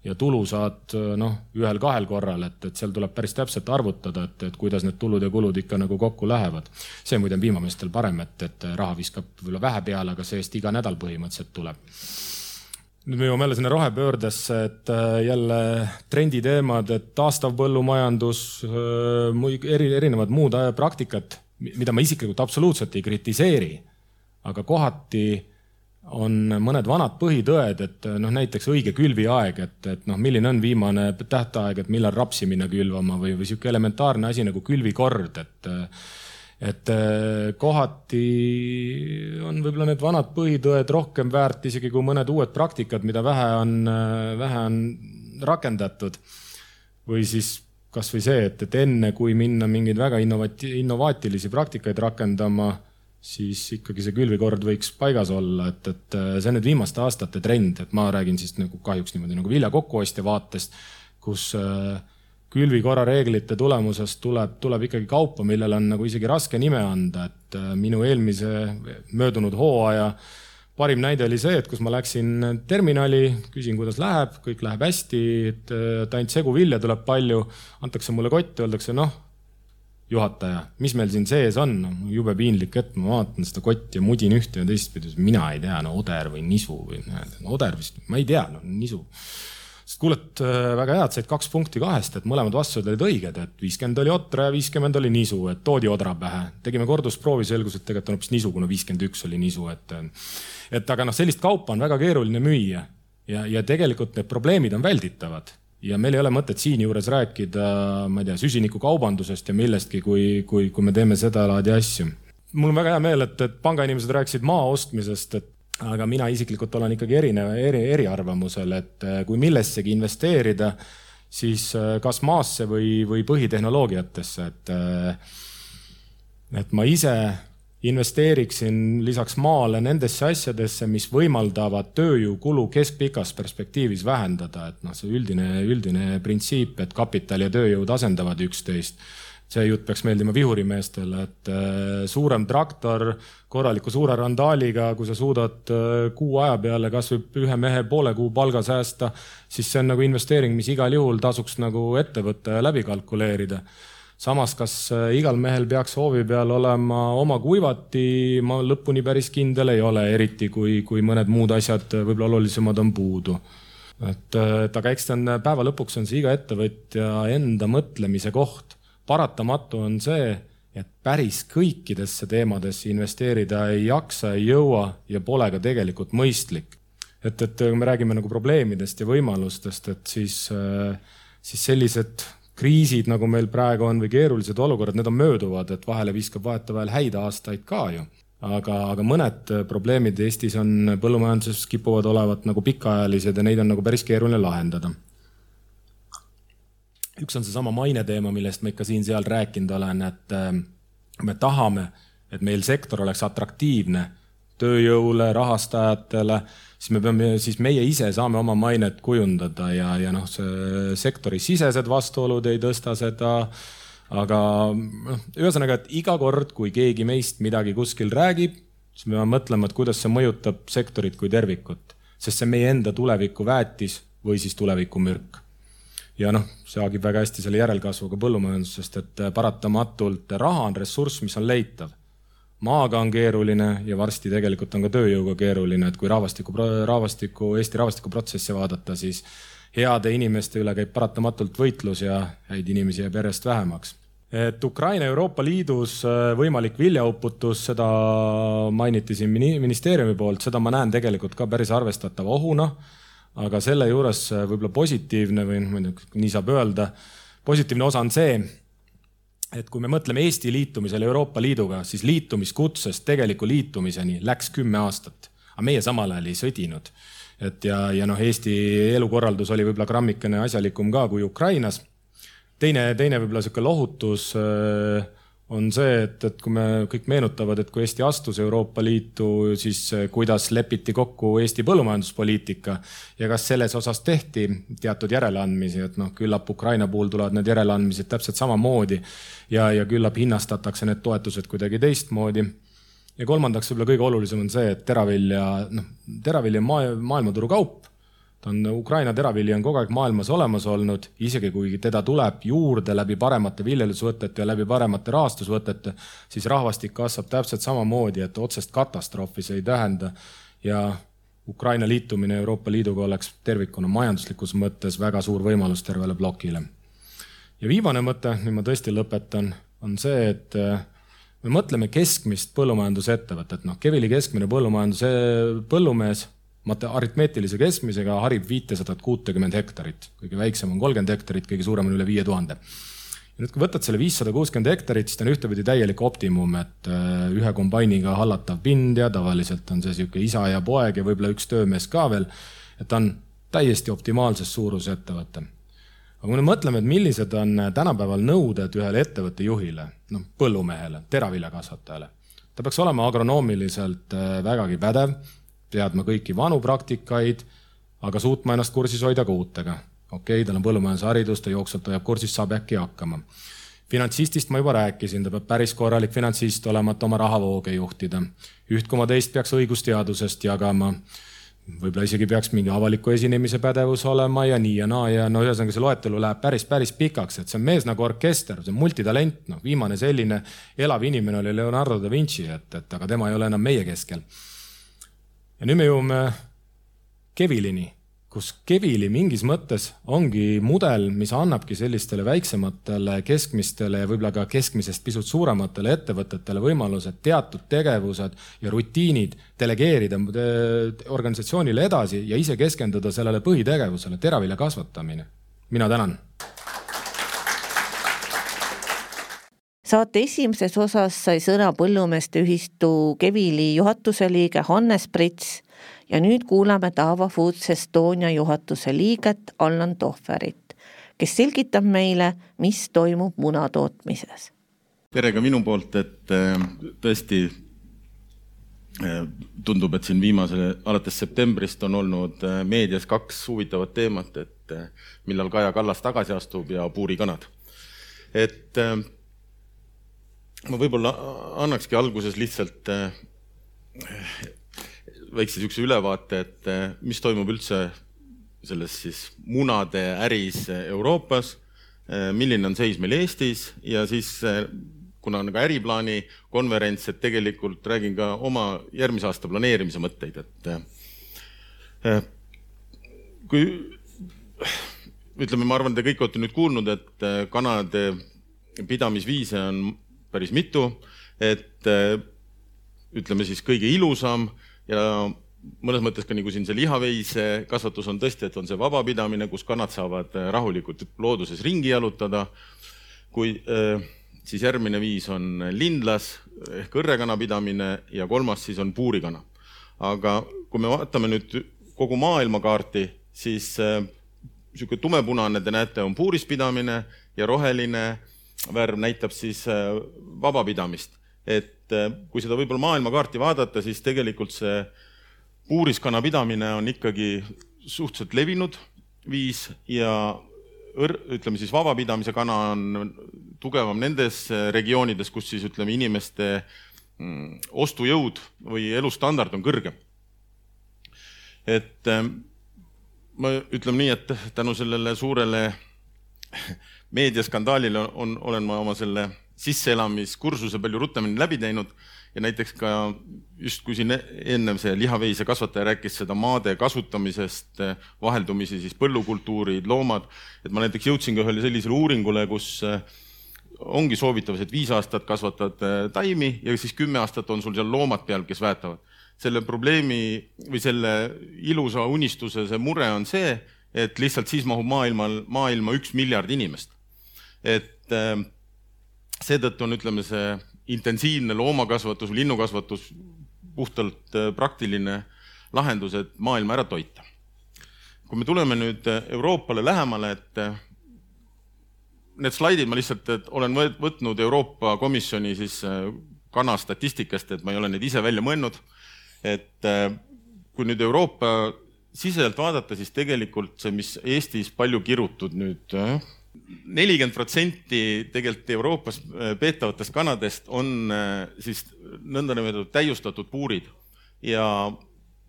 ja tulu saad noh, ühel-kahel korral, et, et seal tuleb päris täpselt arvutada, et, et kuidas need tulud ja kulud ikka nagu kokku lähevad. see muide on piimameestel parem, et, et raha viskab võib-olla vähe peale, aga see-eest iga nädal põhimõtteliselt tuleb nüüd me jõuame jälle sinna rohepöördesse, et äh, jälle trenditeemad, et taastav põllumajandus, äh, eri, erinevad muud äh, praktikad, mida ma isiklikult absoluutselt ei kritiseeri. aga kohati on mõned vanad põhitõed, et noh, näiteks õige külviaeg, et, et noh, milline on viimane tähtaeg, et millal rapsi minna külvama või, või sihuke elementaarne asi nagu külvikord, et et äh, kohati on võib-olla need vanad põhitõed rohkem väärt isegi kui mõned uued praktikad, mida vähe on, äh, vähe on rakendatud. või siis kasvõi see, et, et enne kui minna mingeid väga innovati-, innovaatilisi praktikaid rakendama, siis ikkagi see külvikord võiks paigas olla, et, et see on nüüd viimaste aastate trend, et ma räägin siis nagu kahjuks niimoodi nagu vilja kokkuostja vaatest, kus äh, külvikorra reeglite tulemusest tuleb, tuleb ikkagi kaupa, millele on nagu isegi raske nime anda, et äh, minu eelmise möödunud hooaja parim näide oli see, et kus ma läksin terminali, küsin, kuidas läheb, kõik läheb hästi, et, et ainult seguvilja tuleb palju, antakse mulle kott, öeldakse noh, juhataja, mis meil siin sees on? Jube piinlik hetk, ma vaatan seda kotti ja mudin ühte ja teistpidi, mina ei tea, no oder või nisu või no, oder vist, ma ei tea, no nisu sest kuulet, äh, väga hea, et said kaks punkti kahest, et mõlemad vastused olid õiged, et viiskümmend oli otra ja viiskümmend oli nisu, et toodi odra pähe. tegime kordusproovi, selgus, et tegelikult on hoopis nisu, kuna viiskümmend üks oli nisu, et, et aga noh, sellist kaupa on väga keeruline müüa ja, ja tegelikult need probleemid on välditavad ja meil ei ole mõtet siinjuures rääkida, ma ei tea, süsinikukaubandusest ja millestki, kui, kui, kui me teeme sedalaadi asju. mul on väga hea meel, et, et pangainimesed rääkisid maa ostmisest, et aga mina isiklikult olen ikkagi erineva, eri, eriarvamusel, et äh, kui millessegi investeerida, siis äh, kas maasse või, või põhitehnoloogiatesse, et, äh, et ma ise investeeriksin lisaks maale nendesse asjadesse, mis võimaldavad tööjõukulu keskpikas perspektiivis vähendada, et noh, see üldine, üldine printsiip, et kapital ja tööjõud asendavad üksteist see jutt peaks meeldima vihurimeestele, et äh, suurem traktor korraliku suure randaaliga, kui sa suudad äh, kuu aja peale kasvõi ühe mehe poole kuu palga säästa, siis see on nagu investeering, mis igal juhul tasuks nagu ette võtta ja läbi kalkuleerida samas, kas äh, igal mehel peaks hoovi peal olema oma kuivati, ma lõpuni päris kindel ei ole, eriti kui, kui mõned muud asjad võib-olla olulisemad on puudu. et, et aga eks ta on päeva lõpuks on see iga ettevõtja enda mõtlemise koht paratamatu on see, et päris kõikidesse teemadesse investeerida ei jaksa, ei jõua ja pole ka tegelikult mõistlik. et, et kui me räägime nagu probleemidest ja võimalustest, et siis, siis sellised kriisid, nagu meil praegu on või keerulised olukorrad, need on mööduvad, et vahele viskab vahetevahel häid aastaid ka ju. aga, aga mõned probleemid Eestis on põllumajanduses kipuvad olevat nagu pikaajalised ja neid on nagu päris keeruline lahendada üks on seesama maine teema, millest ma ikka siin-seal rääkinud olen, et äh, me tahame, et meil sektor oleks atraktiivne tööjõule, rahastajatele, siis me peame, siis meie ise saame oma mainet kujundada ja, ja noh, see sektori sisesed vastuolud ei tõsta seda. aga noh, ühesõnaga, et iga kord, kui keegi meist midagi kuskil räägib, siis me peame mõtlema, et kuidas see mõjutab sektorit kui tervikut, sest see on meie enda tuleviku väetis või siis tuleviku mürk ja noh, see haagib väga hästi selle järelkasvuga põllumajandusest, et äh, paratamatult raha on ressurss, mis on leitav. maaga on keeruline ja varsti tegelikult on ka tööjõuga keeruline, et kui rahvastiku, rahvastiku, Eesti rahvastikuprotsessi vaadata, siis heade inimeste üle käib paratamatult võitlus ja häid inimesi jääb järjest vähemaks. et Ukraina Euroopa Liidus äh, võimalik viljauputus, seda mainiti siin ministeeriumi poolt, seda ma näen tegelikult ka päris arvestatava ohuna aga selle juures äh, võib-olla positiivne või noh, ma ei tea, nii saab öelda, positiivne osa on see, et kui me mõtleme Eesti liitumisele Euroopa Liiduga, siis liitumiskutsest tegeliku liitumiseni läks kümme aastat, aga meie samal ajal ei sõdinud. et ja, ja noh, Eesti elukorraldus oli võib-olla grammikene asjalikum ka kui Ukrainas. teine, teine võib-olla sihuke lohutus äh, on see, et, et kui me kõik meenutavad, et kui Eesti astus Euroopa Liitu, siis eh, kuidas lepiti kokku Eesti põllumajanduspoliitika ja kas selles osas tehti teatud järeleandmisi, et noh, küllap Ukraina puhul tulevad need järeleandmised täpselt samamoodi ja, ja küllap hinnastatakse need toetused kuidagi teistmoodi. ja kolmandaks, võib-olla kõige olulisem on see, et teravilja, noh, teravilja on maa, maailmaturu kaup ta on, Ukraina teravili on kogu aeg maailmas olemas olnud, isegi kui teda tuleb juurde läbi paremate viljelusvõtete ja läbi paremate rahastusvõtete, siis rahvastik kasvab täpselt samamoodi, et otsest katastroofi see ei tähenda. ja Ukraina liitumine Euroopa Liiduga oleks tervikuna majanduslikus mõttes väga suur võimalus tervele plokile. ja viimane mõte, nüüd ma tõesti lõpetan, on see, et äh, me mõtleme keskmist põllumajandusettevõtet, noh, Kevili keskmine põllumajanduse, põllumees aritmeetilise keskmisega harib viitesadat kuutekümmet hektarit, kõige väiksem on kolmkümmend hektarit, kõige suurem on üle viie tuhande. ja nüüd, kui võtad selle viissada kuuskümmend hektarit, siis ta on ühtepidi täielik optimum, et äh, ühe kombainiga hallatav pind ja tavaliselt on see niisugune isa ja poeg ja võib-olla üks töömees ka veel, et ta on täiesti optimaalses suuruses ettevõte. aga kui me mõtleme, et millised on tänapäeval nõuded ühele ettevõtte juhile, noh, põllumehele, teraviljakasvatajale, ta peaks olema agronoomiliselt äh, vägagi pädev, teadma kõiki vanu praktikaid, aga suutma ennast kursis hoida ka uutega. okei okay,, tal on põllumajandusharidus, ta jooksvalt hoiab kursis, saab äkki hakkama. finantsistist ma juba rääkisin, ta peab päris korralik finantsist olema, et oma rahavooge juhtida. üht koma teist peaks õigusteadusest jagama võib-olla isegi peaks mingi avaliku esinemise pädevus olema ja nii ja naa ja no ühesõnaga see loetelu läheb päris, päris pikaks, et see on mees nagu orkester, see on multitalent, noh, viimane selline elav inimene oli Leonardo da Vinci, et, et aga tema ei ole enam meie keskel. Ja nüüd me jõuame Kevilini kus Kevili mingis mõttes ongi mudel, mis annabki sellistele väiksematele, keskmistele ja võib-olla ka keskmisest pisut suurematele ettevõtetele võimaluse teatud tegevused ja rutiinid delegeerida organisatsioonile edasi ja ise keskenduda sellele põhitegevusele, teravilja kasvatamine. mina tänan. Saate esimeses osas sai sõna Põllumeeste Ühistu Kevili juhatuse liige Hannes Prits ja nüüd kuulame Taava Foods Estonia juhatuse liiget Allan Tohverit, kes selgitab meile, mis toimub muna tootmises. tere ka minu poolt, et äh, tõesti äh, tundub, et siin viimase, alates septembrist on olnud äh, meedias kaks huvitavat teemat, et millal Kaja Kallas tagasi astub ja puurikanad. et ma võib-olla annakski alguses lihtsalt väikse niisuguse ülevaate, et eh, mis toimub üldse selles siis munade äris Euroopas, eh, milline on seis meil Eestis ja siis eh, kuna on ka äriplaani konverents, et tegelikult räägin ka oma järgmise aasta planeerimise mõtteid, et kui ütleme, ma arvan, te kõik olete nüüd kuulnud, et kanade pidamisviise on päris mitu, et ütleme siis kõige ilusam ja mõnes mõttes ka nagu siin see lihaveise kasvatus on tõesti, et on see vabapidamine, kus kannad saavad äh, rahulikult looduses ringi jalutada. kui äh, siis järgmine viis on lindlas ehk õrrekana pidamine ja kolmas siis on puurikana. aga kui me vaatame nüüd kogu maailmakaarti, siis niisugune äh, tumepunane, te näete, on puurispidamine ja roheline värv näitab siis vabapidamist et äh, kui seda võib-olla maailmakaarti vaadata, siis tegelikult see puuriskana pidamine on ikkagi suhteliselt levinud viis ja õr-, ütleme siis vabapidamise kana on tugevam nendes regioonides, kus siis ütleme, inimeste mm, ostujõud või elustandard on kõrgem. et äh, ma ütleme nii, et tänu sellele suurele meediaskandaalile on, olen ma oma selle sisseelamiskursuse palju rutemini läbi teinud ja näiteks ka just kui siin ennem see lihaveise kasvataja rääkis seda maade kasutamisest, vaheldumisi siis põllukultuurid, loomad, et ma näiteks jõudsin ka ühele sellisele uuringule, kus eh, ongi soovitav, et viis aastat kasvatad eh, taimi ja siis kümme aastat on sul seal loomad peal, kes väetavad. selle probleemi või selle ilusa unistuse see mure on see, et lihtsalt siis mahub maailmal, maailma üks miljard inimest. Et äh, seetõttu on, ütleme, see intensiivne loomakasvatus, linnukasvatus puhtalt äh, praktiline lahendus, et maailma ära toita. kui me tuleme nüüd äh, Euroopale lähemale, et äh, need slaidid ma lihtsalt olen võtnud Euroopa Komisjoni siis kana statistikast, et ma ei ole neid ise välja mõelnud. et kui nüüd Euroopa siseselt vaadata, siis tegelikult see, mis Eestis palju kirutud nüüd nelikümmend protsenti tegelikult Euroopas äh, peetavatest kanadest on äh, siis nõndanimetatud täiustatud puurid ja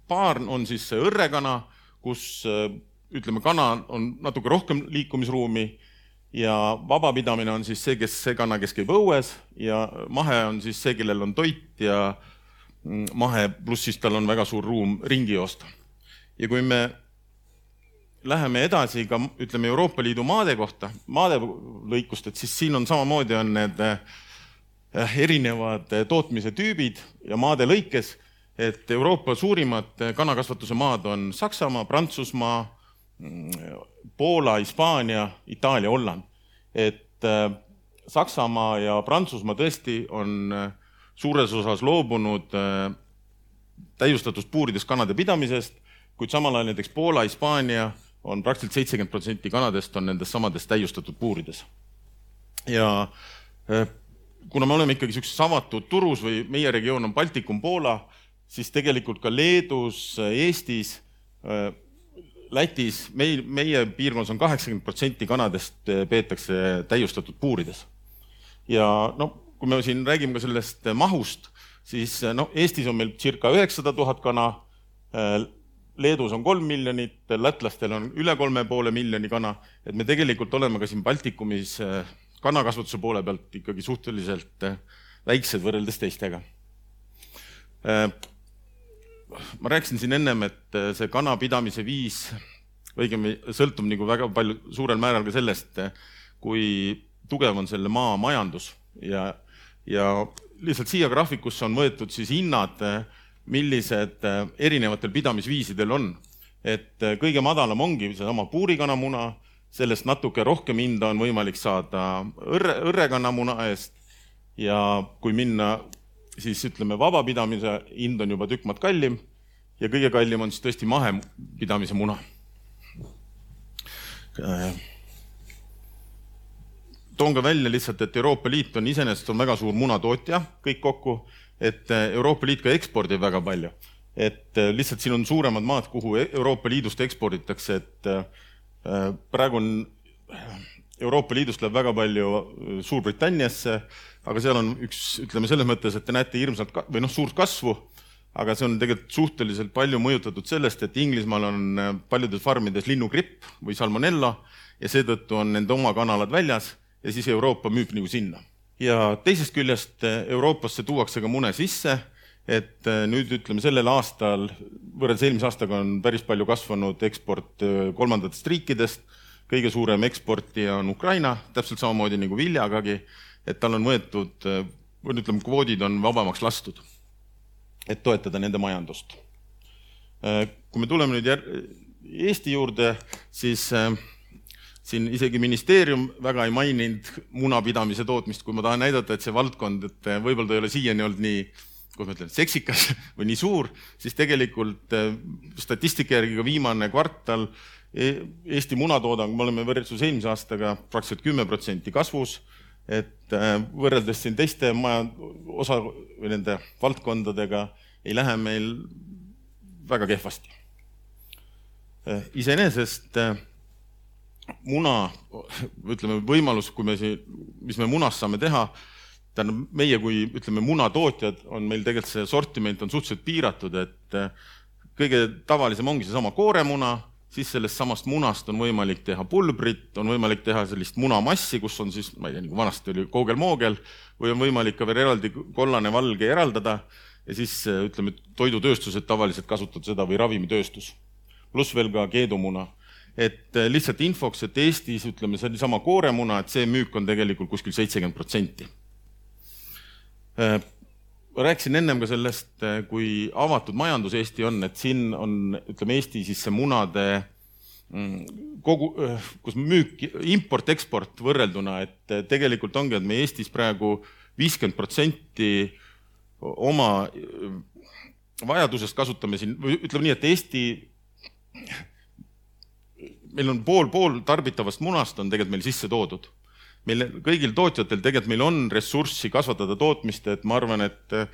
paar on siis see õrrekana, kus äh, ütleme, kana on natuke rohkem liikumisruumi ja vabapidamine on siis see, kes, see kana, kes käib õues ja mahe on siis see, kellel on toit ja mm, mahe, pluss siis tal on väga suur ruum ringi joosta. ja kui me läheme edasi ka ütleme Euroopa Liidu maade kohta, maade lõikust, et siis siin on samamoodi on need äh, erinevad äh, tootmise tüübid ja maade lõikes, et Euroopa suurimad äh, kanakasvatuse maad on Saksamaa, Prantsusmaa, mm, Poola, Hispaania, Itaalia, Holland. et Saksamaa ja Prantsusmaa tõesti on suures osas loobunud täiustatud puurides kanade pidamisest, kuid samal ajal näiteks Poola, Hispaania on praktiliselt seitsekümmend protsenti kanadest on nendes samades täiustatud puurides. ja kuna me oleme ikkagi niisuguses avatud turus või meie regioon on Baltikum, Poola, siis tegelikult ka Leedus, Eestis, Lätis, meil, meie piirkonnas on kaheksakümmend protsenti kanadest peetakse täiustatud puurides. ja no kui me siin räägime ka sellest mahust, siis noh, Eestis on meil circa üheksasada tuhat kana, Leedus on kolm miljonit, lätlastel on üle kolme poole miljoni kana, et me tegelikult oleme ka siin Baltikumis kanakasvatuse poole pealt ikkagi suhteliselt äh, väiksed võrreldes teistega. Äh, ma rääkisin siin ennem, et äh, see kanapidamise viis õigemini sõltub nagu väga palju, suurel määral ka sellest, kui tugev on selle maa majandus ja, ja lihtsalt siia graafikusse on võetud siis hinnad, millised erinevatel pidamisviisidel on. et kõige madalam ongi seesama puurikanamuna sellest natuke rohkem hinda on võimalik saada õrre, õrrekannamuna eest ja kui minna siis ütleme, vabapidamise hind on juba tükk maad kallim ja kõige kallim on siis tõesti mahepidamise muna. toon ka välja lihtsalt, et Euroopa Liit on iseenesest on väga suur munatootja kõik kokku, et Euroopa Liit ka ekspordib väga palju. et lihtsalt siin on suuremad maad, kuhu Euroopa Liidust eksporditakse, et Äh, praegu on Euroopa Liidust läheb väga palju äh, Suurbritanniasse, aga seal on üks, ütleme selles mõttes, et te näete hirmsalt või noh, suurt kasvu, aga see on tegelikult suhteliselt palju mõjutatud sellest, et Inglismaal on äh, paljudes farmides linnugripp või salmonella ja seetõttu on nende oma kanalad väljas ja siis Euroopa müüb nagu sinna. Ja teisest küljest Euroopasse tuuakse ka mune sisse et äh, nüüd ütleme sellel aastal võrreldes eelmise aastaga on päris palju kasvanud eksport äh, kolmandatest riikidest. kõige suurem eksportija on Ukraina, täpselt samamoodi nagu viljagagi, et tal on võetud, äh, või ütleme, kvoodid on vabamaks lastud, et toetada nende majandust. kui me tuleme nüüd jär-, Eesti juurde, siis siin isegi ministeerium väga ei maininud munapidamise tootmist, kui ma tahan näidata, et see valdkond, et võib-olla ta ei ole siiani olnud nii kuidas ma ütlen, seksikas või nii suur, siis tegelikult äh, statistika järgi ka viimane kvartal e-, Eesti munatoodang, me oleme võrreldes eelmise aastaga praktiliselt kümme protsenti kasvus, et äh, võrreldes siin teiste maja osa või nende valdkondadega ei lähe meil väga kehvasti. Iseenesest muna, ütleme võimalus, kui me siin, mis me munast saame teha, tähendab, meie kui ütleme, munatootjad on meil tegelikult see sortiment on suhteliselt piiratud, et eh, kõige tavalisem ongi seesama kooremuna, siis sellest samast munast on võimalik teha pulbrit, on võimalik teha sellist munamassi, kus on siis, ma ei tea, nagu vanasti oli koogel-moogel, või on võimalik ka veel eraldi kollane valge eraldada ja siis eh, ütleme, toidutööstused tavaliselt kasutavad seda või ravimitööstus. pluss veel ka keedumuna et eh, lihtsalt infoks, et Eestis ütleme, seesama kooremuna, et see müük on tegelikult kuskil seitsekümmend protsenti. Äh, ma rääkisin ennem ka sellest, äh, kui avatud majandus Eesti on, et siin on, ütleme Eesti siis see munade mm, kogu, äh, kus müük, import-eksport võrrelduna, et tegelikult ongi, et me Eestis praegu viiskümmend protsenti oma vajadusest kasutame siin, või ütleme nii, et Eesti, meil on pool, pool tarbitavast munast on tegelikult meil sisse toodud meil kõigil tootjatel tegelikult meil on ressurssi kasvatada tootmist, et ma arvan, et eh,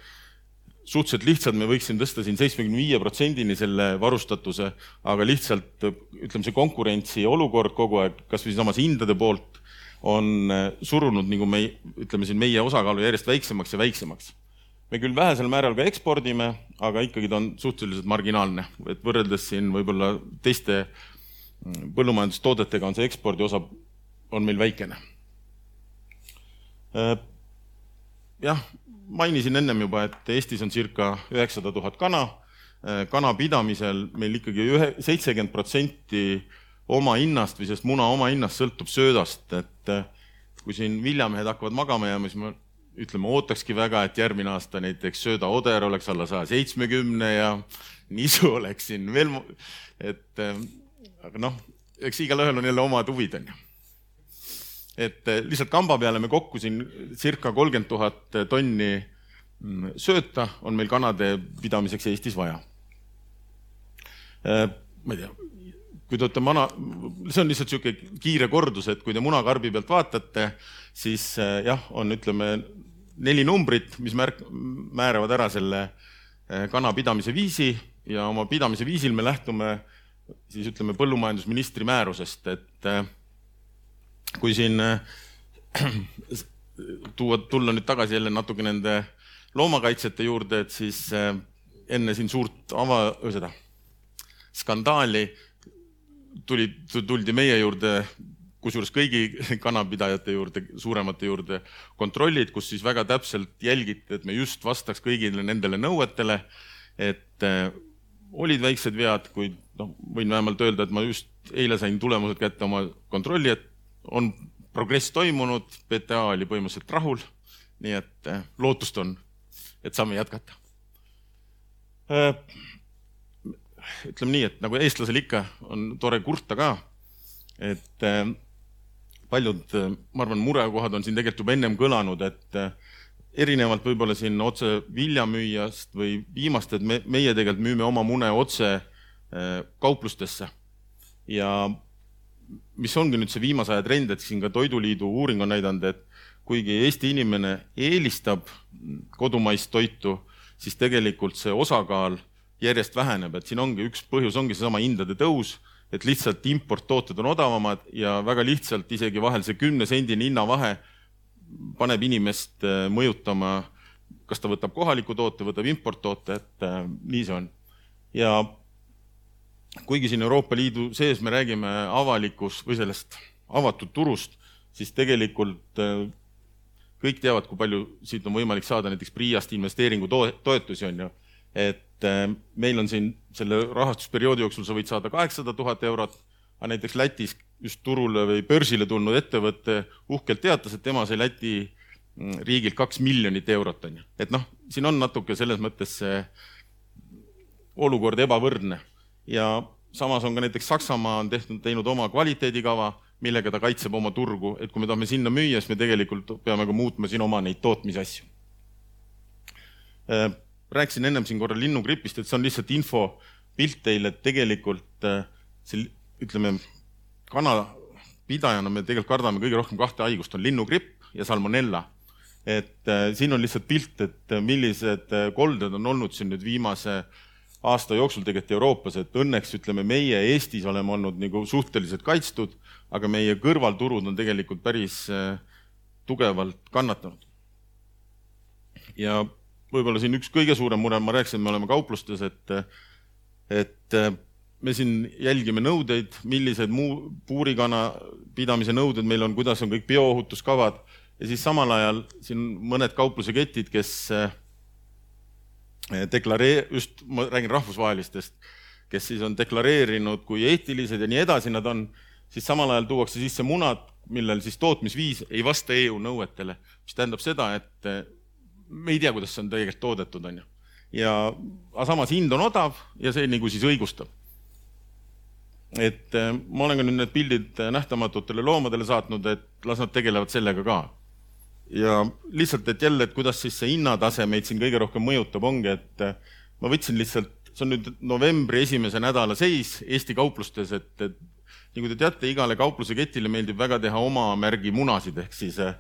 suhteliselt lihtsalt me võiksime tõsta siin seitsmekümne viie protsendini selle varustatuse, aga lihtsalt ütleme, see konkurentsi olukord kogu aeg, kasvõi samas hindade poolt, on eh, surunud nagu me, ütleme siin meie osakaalu järjest väiksemaks ja väiksemaks. me küll vähesel määral ka ekspordime, aga ikkagi ta on suhteliselt marginaalne, et võrreldes siin võib-olla teiste põllumajandustoodetega on see ekspordi osa, on meil väikene Äh, jah, mainisin ennem juba, et Eestis on circa üheksasada tuhat kana. Äh, kana pidamisel meil ikkagi ühe, seitsekümmend protsenti oma hinnast või sellest muna oma hinnast sõltub söödast, et äh, kui siin viljamehed hakkavad magama jääma, siis ma ütleme, ootakski väga, et järgmine aasta näiteks söödaoder oleks alla saja seitsmekümne ja nisu oleks siin veel, et aga noh, eks igalühel on jälle omad huvid, on ju et eh, lihtsalt kamba peale me kokku siin circa kolmkümmend tuhat tonni mm, sööta on meil kanade pidamiseks Eestis vaja. Eh, ma ei tea, kui te olete mana, see on lihtsalt niisugune kiire kordus, et kui te munakarbi pealt vaatate, siis äh, jah, on, ütleme, neli numbrit, mis märk-, määravad ära selle äh, kana pidamise viisi ja oma pidamise viisil me lähtume siis ütleme põllumajandusministri määrusest, et äh, kui siin tuua, tulla nüüd tagasi jälle natuke nende loomakaitsjate juurde, et siis enne siin suurt ava, seda skandaali tuli, tuldi meie juurde, kusjuures kõigi kanapidajate juurde, suuremate juurde kontrollid, kus siis väga täpselt jälgiti, et me just vastaks kõigile nendele nõuetele, et äh, olid väiksed vead, kuid noh, võin vähemalt öelda, et ma just eile sain tulemused kätte oma kontrolli, et on progress toimunud, PTA oli põhimõtteliselt rahul, nii et äh, lootust on, et saame jätkata. Äh, ütleme nii, et nagu eestlasel ikka on tore kurta ka, et äh, paljud, ma arvan, murekohad on siin tegelikult juba ennem kõlanud, et erinevalt võib-olla siin otse viljamüüjast või viimast, et me, meie tegelikult müüme oma mune otse kauplustesse. ja mis ongi nüüd see viimase aja trend, et siin ka Toiduliidu uuring on näidanud, et kuigi Eesti inimene eelistab kodumaist toitu, siis tegelikult see osakaal järjest väheneb, et siin ongi üks põhjus, ongi seesama hindade tõus, et lihtsalt importtooted on odavamad ja väga lihtsalt isegi vahel see kümnesendine hinnavahe paneb inimest äh, mõjutama, kas ta võtab kohaliku toote, võtab importtoote, et äh, nii see on. ja kuigi siin Euroopa Liidu sees me räägime avalikust või sellest avatud turust, siis tegelikult äh, kõik teavad, kui palju siit on võimalik saada näiteks PRIA-st investeeringutoetusi on ju et meil on siin selle rahastusperioodi jooksul sa võid saada kaheksasada tuhat eurot, aga näiteks Lätis just turule või börsile tulnud ettevõte uhkelt teatas, et tema sai Läti mm, riigilt kaks miljonit eurot, on ju. et noh, siin on natuke selles mõttes see olukord ebavõrdne. Ja samas on ka näiteks Saksamaa on tehtud, teinud oma kvaliteedikava, millega ta kaitseb oma turgu, et kui me tahame sinna müüa, siis me tegelikult peame ka muutma siin oma neid tootmisasju. Äh, rääkisin ennem siin korra linnugripist, et see on lihtsalt infopilt teile, et tegelikult äh, see, ütleme, kanapidajana me tegelikult kardame kõige rohkem kahte haigust, on linnugripp ja salmonella. et äh, siin on lihtsalt pilt, et äh, millised äh, kolded on olnud siin nüüd viimase aasta jooksul tegelikult Euroopas, et õnneks ütleme, meie Eestis oleme olnud nagu suhteliselt kaitstud, aga meie kõrvalturud on tegelikult päris tugevalt kannatanud. ja võib-olla siin üks kõige suurem mure, ma rääkisin, me oleme kauplustes, et, et me siin jälgime nõudeid, millised muu puurikana pidamise nõuded meil on, kuidas on kõik bioohutuskavad ja siis samal ajal siin mõned kaupluseketid, kes eh, deklaree-, just ma räägin rahvusvahelistest, kes siis on deklareerinud, kui eetilised ja nii edasi nad on, siis samal ajal tuuakse sisse munad, millel siis tootmisviis ei vasta EU nõuetele, mis tähendab seda, et me ei tea, kuidas see on tegelikult toodetud, on ju. ja, aga samas hind on odav ja see nagu siis õigustab. Et äh, ma olen ka nüüd need pildid nähtamatutele loomadele saatnud, et las nad tegelevad sellega ka. ja lihtsalt, et jälle, et kuidas siis see hinnatase meid siin kõige rohkem mõjutab, ongi, et äh, ma võtsin lihtsalt, see on nüüd novembri esimese nädala seis Eesti kauplustes, et, et nagu te teate, igale kaupluseketile meeldib väga teha oma märgi munasid, ehk siis äh,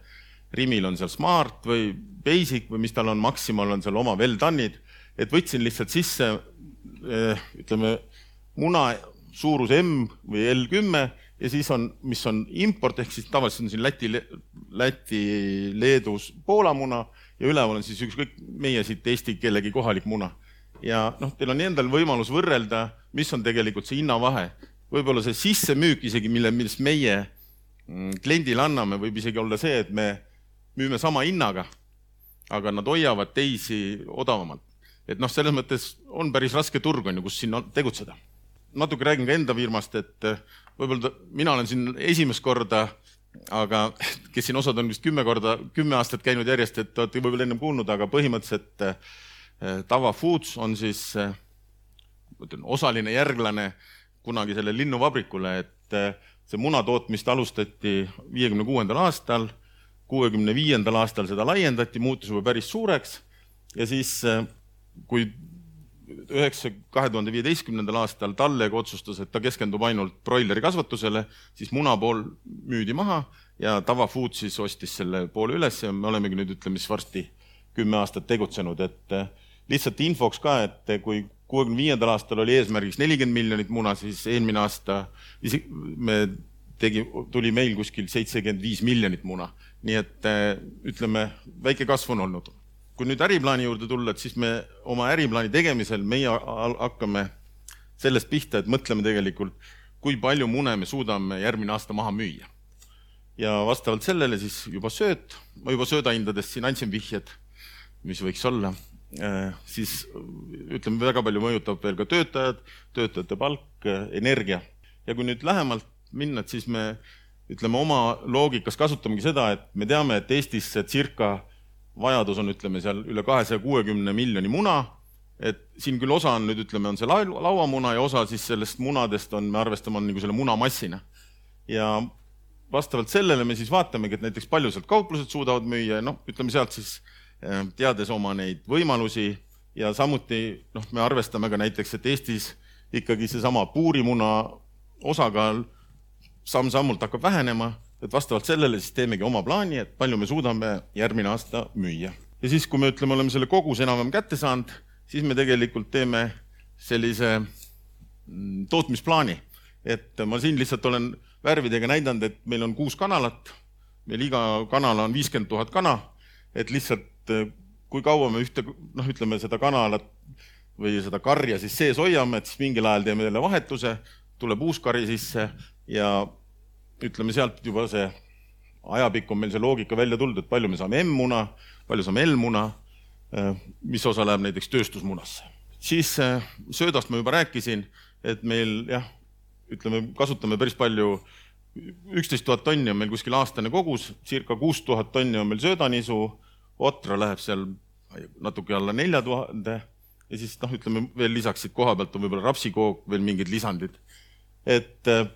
Rimil on seal Smart või Basic või mis tal on, Maximal on seal oma well done'id, et võtsin lihtsalt sisse ütleme, muna suurus M või L kümme ja siis on, mis on import, ehk siis tavaliselt on siin Läti, Läti, Leedus Poola muna ja üleval on siis ükskõik meie siit Eesti kellegi kohalik muna. ja noh, teil on endal võimalus võrrelda, mis on tegelikult see hinnavahe. võib-olla see sissemüük isegi, mille, millest meie mm, kliendile anname, võib isegi olla see, et me müüme sama hinnaga, aga nad hoiavad teisi odavamalt. et noh, selles mõttes on päris raske turg, on ju, kus siin tegutseda. Natuke räägin ka enda firmast, et eh, võib-olla mina olen siin esimest korda, aga kes siin osad on vist kümme korda, kümme aastat käinud järjest, et olete võib-olla ennem kuulnud, aga põhimõtteliselt eh, Tava Foods on siis, eh, ma ütlen, osaline järglane kunagi sellele linnuvabrikule, et see munatootmist alustati viiekümne kuuendal aastal kuuekümne viiendal aastal seda laiendati, muutus juba päris suureks ja siis, kui üheksa, kahe tuhande viieteistkümnendal aastal Talleg otsustas, et ta keskendub ainult broileri kasvatusele, siis muna pool müüdi maha ja Tava Food siis ostis selle poole üles ja me olemegi nüüd ütleme siis varsti kümme aastat tegutsenud, et äh, lihtsalt infoks ka, et kui kuuekümne viiendal aastal oli eesmärgiks nelikümmend miljonit muna, siis eelmine aasta me tegi, tuli meil kuskil seitsekümmend viis miljonit muna. nii et äh, ütleme, väike kasv on olnud kui nüüd äriplaani juurde tulla, et siis me oma äriplaani tegemisel meie hakkame sellest pihta, et mõtleme tegelikult, kui palju mune me suudame järgmine aasta maha müüa. ja vastavalt sellele siis juba sööt, ma juba söödahindadest siin andsin vihjed, mis võiks olla, äh, siis ütleme, väga palju mõjutab veel ka töötajad, töötajate palk, energia. ja kui nüüd lähemalt minna, et siis me ütleme oma loogikas kasutamegi seda, et me teame, et Eestisse circa vajadus on, ütleme seal üle kahesaja kuuekümne miljoni muna, et siin küll osa on nüüd, ütleme, on see lauamuna ja osa siis sellest munadest on, me arvestame, on nagu selle munamassina. ja vastavalt sellele me siis vaatamegi, et näiteks palju sealt kauplused suudavad müüa ja noh, ütleme sealt siis eh, teades oma neid võimalusi ja samuti noh, me arvestame ka näiteks, et Eestis ikkagi seesama puurimuna osakaal samm-sammult hakkab vähenema et vastavalt sellele siis teemegi oma plaani, et palju me suudame järgmine aasta müüa. ja siis, kui me ütleme, oleme selle koguse enam-vähem kätte saanud, siis me tegelikult teeme sellise mm, tootmisplaani. et ma siin lihtsalt olen värvidega näidanud, et meil on kuus kanalat, meil iga kanal on viiskümmend tuhat kana, et lihtsalt kui kaua me ühte, noh, ütleme seda kanalat või seda karja siis sees hoiame, et siis mingil ajal teeme jälle vahetuse, tuleb uus kari sisse ja ütleme sealt juba see ajapikku on meil see loogika välja tulnud, et palju me saame M-muna, palju saame L-muna, äh, mis osa läheb näiteks tööstusmunasse. siis äh, söödast ma juba rääkisin, et meil jah, ütleme, kasutame päris palju, üksteist tuhat tonni on meil kuskil aastane kogus, circa kuus tuhat tonni on meil söödanisu, otra läheb seal natuke alla nelja tuhande ja siis noh, ütleme veel lisaks siit koha pealt on võib-olla rapsikook, veel mingid lisandid. et äh,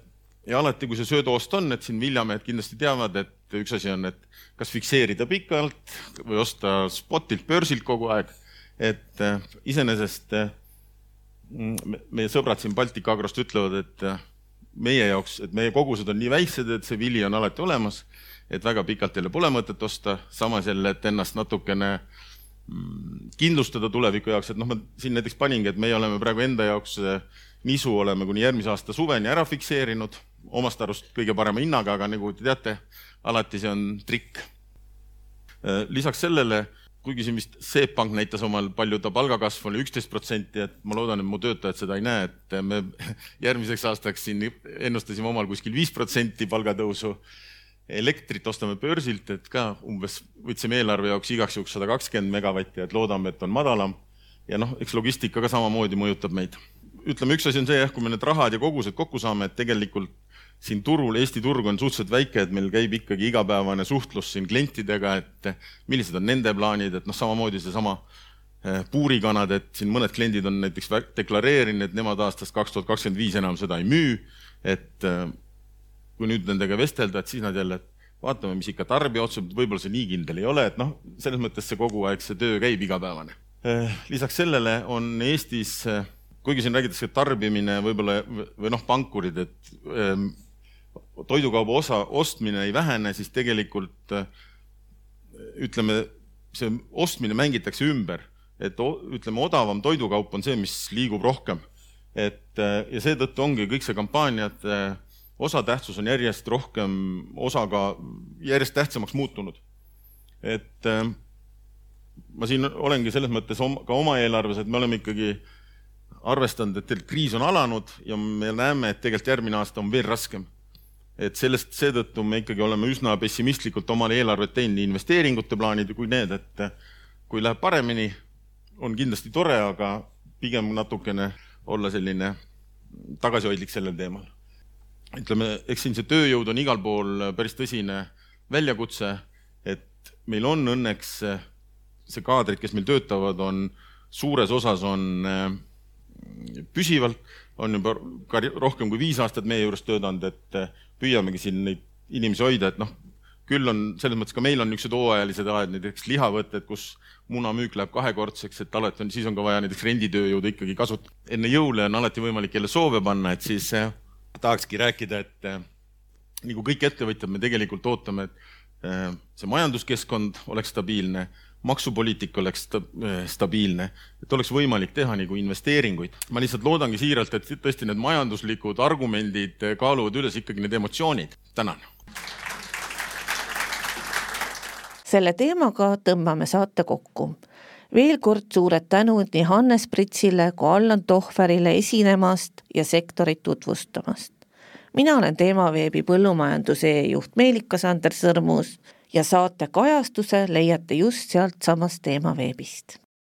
ja alati, kui see söödoost on, et siin viljamehed kindlasti teavad, et üks asi on, et kas fikseerida pikalt või osta spotilt, börsilt kogu aeg. et äh, iseenesest äh, meie sõbrad siin Baltic Agrost ütlevad, et äh, meie jaoks, et meie kogused on nii väiksed, et see vili on alati olemas, et väga pikalt jälle pole mõtet osta, samas jälle, et ennast natukene mm, kindlustada tuleviku jaoks, et noh, ma siin näiteks paningi, et meie oleme praegu enda jaoks nisu oleme kuni järgmise aasta suveni ära fikseerinud omast arust kõige parema hinnaga, aga nagu te teate, alati see on trikk. Äh, lisaks sellele, kuigi siin vist Seep Pank näitas omal, palju ta palgakasv oli üksteist protsenti, et ma loodan, et mu töötajad seda ei näe, et me järgmiseks aastaks siin ennustasime omal kuskil viis protsenti palgatõusu. elektrit ostame börsilt, et ka umbes võtsime eelarve jaoks igaks juhuks sada kakskümmend megavatti, et loodame, et on madalam. ja noh, eks logistika ka samamoodi mõjutab meid ütleme, üks asi on see jah, kui me need rahad ja kogused kokku saame, et tegelikult siin turul, Eesti turg on suhteliselt väike, et meil käib ikkagi igapäevane suhtlus siin klientidega, et millised on nende plaanid, et noh, samamoodi seesama eh, puurikanad, et siin mõned kliendid on näiteks deklareerinud, et nemad aastast kaks tuhat kakskümmend viis enam seda ei müü. et eh, kui nüüd nendega vestelda, et siis nad jälle, et vaatame, mis ikka tarbija otsub, võib-olla see nii kindel ei ole, et noh, selles mõttes see kogu aeg see töö käib igapäevane. Eh, lisaks sellele on Eestis, kuigi siin räägitakse, et tarbimine võib-olla või noh, pankurid, et toidukauba osa ostmine ei vähene, siis tegelikult ütleme, see ostmine mängitakse ümber, et ütleme, odavam toidukaup on see, mis liigub rohkem. et ja seetõttu ongi kõik see kampaaniate osatähtsus on järjest rohkem osaga, järjest tähtsamaks muutunud. et ma siin olengi selles mõttes om, ka oma eelarves, et me oleme ikkagi arvestanud, et kriis on alanud ja me näeme, et tegelikult järgmine aasta on veel raskem et sellest, seetõttu me ikkagi oleme üsna pessimistlikult omale eelarvet teinud, nii investeeringute plaanid kui need, et kui läheb paremini, on kindlasti tore, aga pigem natukene olla selline tagasihoidlik sellel teemal. ütleme, eks siin see tööjõud on igal pool päris tõsine väljakutse, et meil on õnneks see kaadrid, kes meil töötavad, on suures osas on püsivalt, on juba ka rohkem kui viis aastat meie juures töötanud, et püüamegi siin neid inimesi hoida, et noh, küll on selles mõttes ka meil on niisugused hooajalised ajad, näiteks lihavõtted, kus munamüük läheb kahekordseks, et alati on, siis on ka vaja näiteks renditööjõudu ikkagi kasutada. enne jõule on alati võimalik jälle soove panna, et siis eh, tahakski rääkida, et eh, nagu kõik ettevõtjad, me tegelikult ootame, et eh, see majanduskeskkond oleks stabiilne, maksupoliitika oleks sta, eh, stabiilne, et oleks võimalik teha nagu investeeringuid. ma lihtsalt loodangi siiralt, et tõesti need majanduslikud argumendid eh, kaaluvad üles ikkagi need emotsioonid. tänan selle teemaga tõmbame saate kokku. veel kord suured tänud nii Hannes Pritsile kui Allan Tohverile esinemast ja sektorit tutvustamast. mina olen Teemaveebi põllumajanduse juht Meelika-Sander Sõrmus ja saate kajastuse leiate just sealtsamast Teemaveebist